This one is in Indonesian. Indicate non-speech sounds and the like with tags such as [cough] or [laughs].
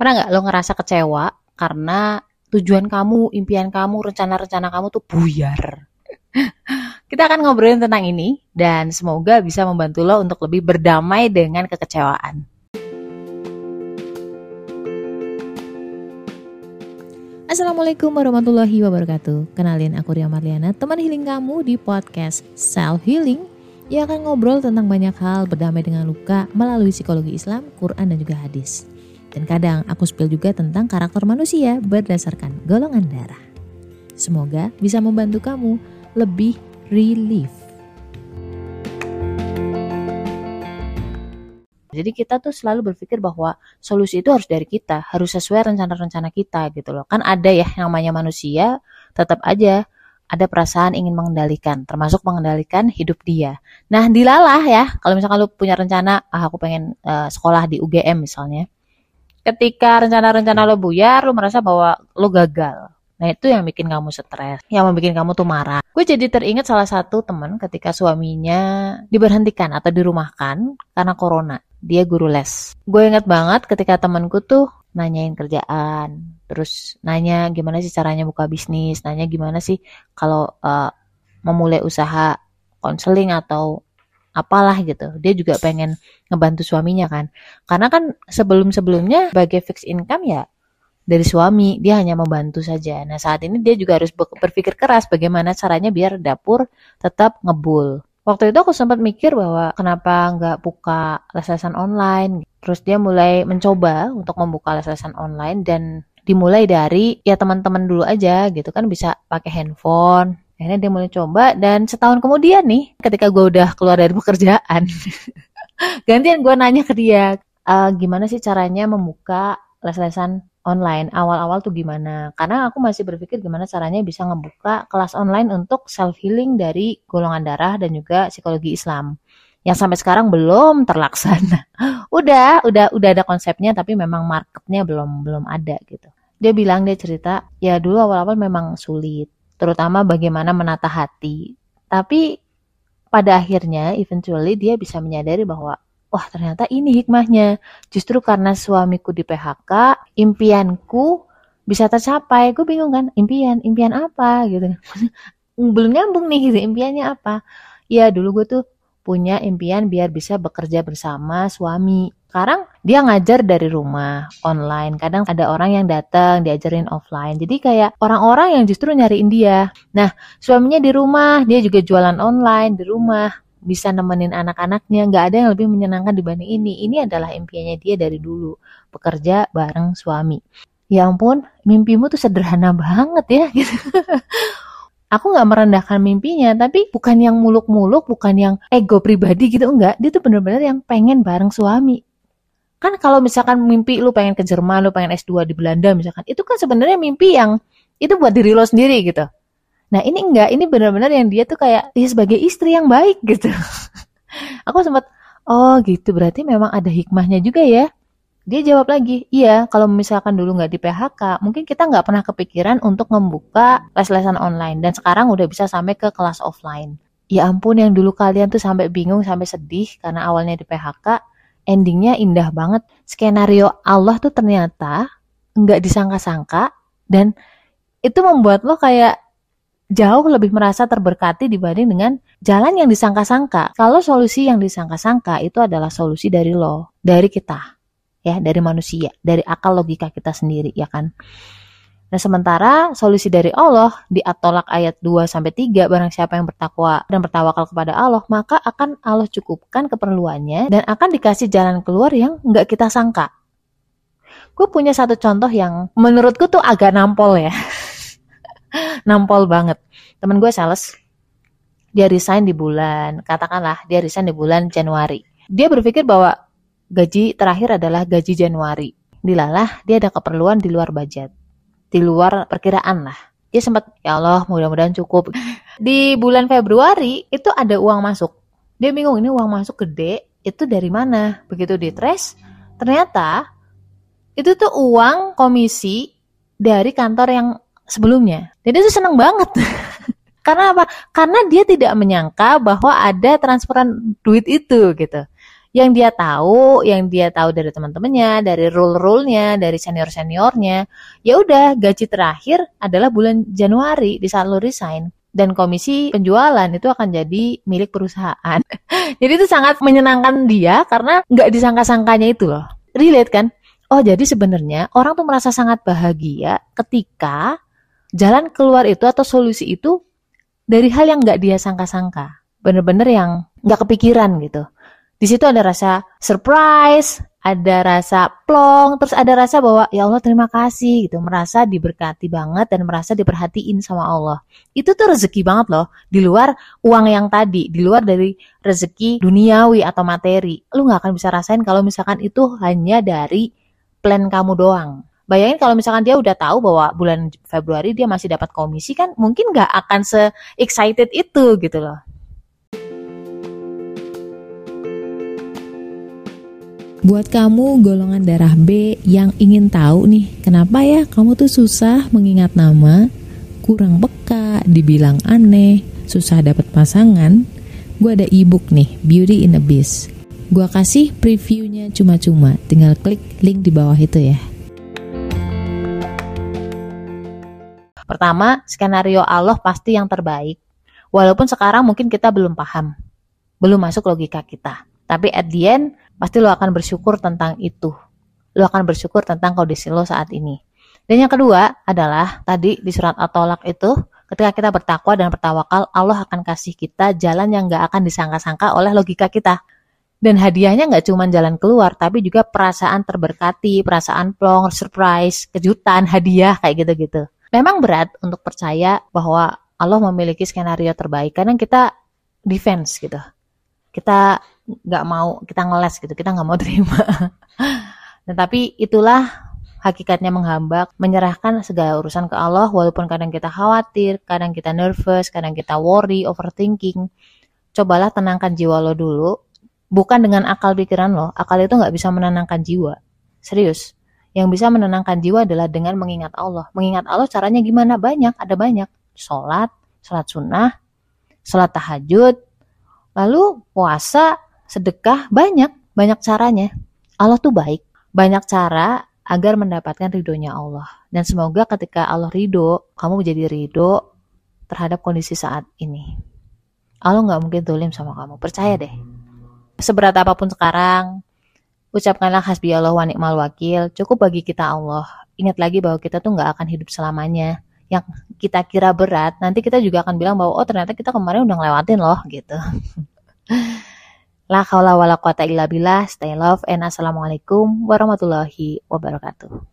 Pernah nggak lo ngerasa kecewa karena tujuan kamu, impian kamu, rencana-rencana kamu tuh buyar? [laughs] Kita akan ngobrolin tentang ini dan semoga bisa membantu lo untuk lebih berdamai dengan kekecewaan. Assalamualaikum warahmatullahi wabarakatuh. Kenalin aku Ria Marliana, teman healing kamu di podcast Self Healing yang akan ngobrol tentang banyak hal berdamai dengan luka melalui psikologi Islam, Quran dan juga hadis. Dan kadang aku spill juga tentang karakter manusia berdasarkan golongan darah. Semoga bisa membantu kamu lebih relief. Jadi kita tuh selalu berpikir bahwa solusi itu harus dari kita, harus sesuai rencana-rencana kita gitu loh. Kan ada ya yang namanya manusia, tetap aja ada perasaan ingin mengendalikan, termasuk mengendalikan hidup dia. Nah, dilalah ya, kalau misalkan lu punya rencana, ah aku pengen uh, sekolah di UGM misalnya, ketika rencana-rencana lo buyar, lo merasa bahwa lo gagal. Nah itu yang bikin kamu stres, yang membuat kamu tuh marah. Gue jadi teringat salah satu teman ketika suaminya diberhentikan atau dirumahkan karena corona. Dia guru les. Gue inget banget ketika temanku tuh nanyain kerjaan, terus nanya gimana sih caranya buka bisnis, nanya gimana sih kalau uh, memulai usaha konseling atau apalah gitu. Dia juga pengen ngebantu suaminya kan. Karena kan sebelum-sebelumnya sebagai fixed income ya dari suami, dia hanya membantu saja. Nah, saat ini dia juga harus berpikir keras bagaimana caranya biar dapur tetap ngebul. Waktu itu aku sempat mikir bahwa kenapa nggak buka les-lesan online. Terus dia mulai mencoba untuk membuka les-lesan online dan dimulai dari ya teman-teman dulu aja gitu kan bisa pakai handphone akhirnya dia mulai coba dan setahun kemudian nih ketika gue udah keluar dari pekerjaan [laughs] gantian gue nanya ke dia e, gimana sih caranya membuka les-lesan online? Awal-awal tuh gimana? Karena aku masih berpikir gimana caranya bisa ngebuka kelas online untuk self healing dari golongan darah dan juga psikologi Islam. Yang sampai sekarang belum terlaksana. [laughs] Udah udah udah ada konsepnya tapi memang marketnya belum belum ada gitu. Dia bilang dia cerita ya dulu awal-awal memang sulit terutama bagaimana menata hati. Tapi pada akhirnya eventually dia bisa menyadari bahwa wah ternyata ini hikmahnya. Justru karena suamiku di PHK, impianku bisa tercapai. Gue bingung kan, impian, impian apa gitu. [laughs] Belum nyambung nih gitu, impiannya apa. Ya dulu gue tuh punya impian biar bisa bekerja bersama suami sekarang dia ngajar dari rumah online. Kadang ada orang yang datang diajarin offline. Jadi kayak orang-orang yang justru nyariin dia. Nah suaminya di rumah dia juga jualan online di rumah. Bisa nemenin anak-anaknya. Nggak ada yang lebih menyenangkan dibanding ini. Ini adalah impiannya dia dari dulu. Bekerja bareng suami. Ya ampun mimpimu tuh sederhana banget ya [laughs] gitu. Aku nggak merendahkan mimpinya tapi bukan yang muluk-muluk bukan yang ego pribadi gitu enggak dia tuh bener-bener yang pengen bareng suami kan kalau misalkan mimpi lu pengen ke Jerman, lu pengen S2 di Belanda misalkan, itu kan sebenarnya mimpi yang itu buat diri lo sendiri gitu. Nah ini enggak, ini benar-benar yang dia tuh kayak dia sebagai istri yang baik [laughs] gitu. Aku sempat, oh gitu berarti memang ada hikmahnya juga ya. Dia jawab lagi, iya kalau misalkan dulu nggak di PHK, mungkin kita nggak pernah kepikiran untuk membuka les-lesan online dan sekarang udah bisa sampai ke kelas offline. Ya ampun yang dulu kalian tuh sampai bingung, sampai sedih karena awalnya di PHK, endingnya indah banget. Skenario Allah tuh ternyata nggak disangka-sangka dan itu membuat lo kayak jauh lebih merasa terberkati dibanding dengan jalan yang disangka-sangka. Kalau solusi yang disangka-sangka itu adalah solusi dari lo, dari kita, ya, dari manusia, dari akal logika kita sendiri, ya kan? Nah, sementara solusi dari Allah di At-Tolak ayat 2 sampai 3 barang siapa yang bertakwa dan bertawakal kepada Allah, maka akan Allah cukupkan keperluannya dan akan dikasih jalan keluar yang nggak kita sangka. Gue punya satu contoh yang menurutku tuh agak nampol ya. [laughs] nampol banget. Temen gue sales, dia resign di bulan, katakanlah dia resign di bulan Januari. Dia berpikir bahwa gaji terakhir adalah gaji Januari. Dilalah dia ada keperluan di luar budget di luar perkiraan lah. Dia sempat, ya Allah mudah-mudahan cukup. [laughs] Di bulan Februari itu ada uang masuk. Dia bingung ini uang masuk gede, itu dari mana? Begitu di trace, ternyata itu tuh uang komisi dari kantor yang sebelumnya. Jadi itu seneng banget. [laughs] Karena apa? Karena dia tidak menyangka bahwa ada transferan duit itu gitu. Yang dia tahu, yang dia tahu dari teman-temannya, dari rule-rule-nya, dari senior-seniornya, ya udah gaji terakhir adalah bulan Januari di saat lo resign dan komisi penjualan itu akan jadi milik perusahaan. [laughs] jadi itu sangat menyenangkan dia karena nggak disangka-sangkanya itu loh. Relate kan? Oh jadi sebenarnya orang tuh merasa sangat bahagia ketika jalan keluar itu atau solusi itu dari hal yang nggak dia sangka-sangka. Bener-bener yang nggak kepikiran gitu. Di situ ada rasa surprise, ada rasa plong, terus ada rasa bahwa ya Allah terima kasih gitu, merasa diberkati banget dan merasa diperhatiin sama Allah. Itu tuh rezeki banget loh, di luar uang yang tadi, di luar dari rezeki duniawi atau materi. Lu nggak akan bisa rasain kalau misalkan itu hanya dari plan kamu doang. Bayangin kalau misalkan dia udah tahu bahwa bulan Februari dia masih dapat komisi kan mungkin nggak akan se excited itu gitu loh. Buat kamu golongan darah B yang ingin tahu nih, kenapa ya kamu tuh susah mengingat nama, kurang peka, dibilang aneh, susah dapat pasangan? Gue ada ebook nih, Beauty in a Beast. Gue kasih previewnya cuma-cuma, tinggal klik link di bawah itu ya. Pertama, skenario Allah pasti yang terbaik. Walaupun sekarang mungkin kita belum paham, belum masuk logika kita. Tapi at the end, pasti lo akan bersyukur tentang itu. Lo akan bersyukur tentang kondisi lo saat ini. Dan yang kedua adalah tadi di surat At-Tolak itu ketika kita bertakwa dan bertawakal, Allah akan kasih kita jalan yang gak akan disangka-sangka oleh logika kita. Dan hadiahnya nggak cuma jalan keluar, tapi juga perasaan terberkati, perasaan plong, surprise, kejutan, hadiah, kayak gitu-gitu. Memang berat untuk percaya bahwa Allah memiliki skenario terbaik. Kadang kita defense gitu. Kita nggak mau kita ngeles gitu kita nggak mau [laughs] terima nah, itulah hakikatnya menghambak, menyerahkan segala urusan ke Allah walaupun kadang kita khawatir, kadang kita nervous, kadang kita worry, overthinking. Cobalah tenangkan jiwa lo dulu, bukan dengan akal pikiran lo. Akal itu nggak bisa menenangkan jiwa. Serius. Yang bisa menenangkan jiwa adalah dengan mengingat Allah. Mengingat Allah caranya gimana? Banyak, ada banyak. Sholat, sholat sunnah, sholat tahajud, lalu puasa, sedekah banyak, banyak caranya. Allah tuh baik, banyak cara agar mendapatkan ridhonya Allah. Dan semoga ketika Allah ridho, kamu menjadi ridho terhadap kondisi saat ini. Allah nggak mungkin tulim sama kamu, percaya deh. Seberat apa pun sekarang, ucapkanlah hasbi Allah wa ni'mal wakil, cukup bagi kita Allah. Ingat lagi bahwa kita tuh nggak akan hidup selamanya. Yang kita kira berat, nanti kita juga akan bilang bahwa oh ternyata kita kemarin udah ngelewatin loh gitu. [laughs] La haula wala quwata illa billah. Stay love and assalamualaikum warahmatullahi wabarakatuh.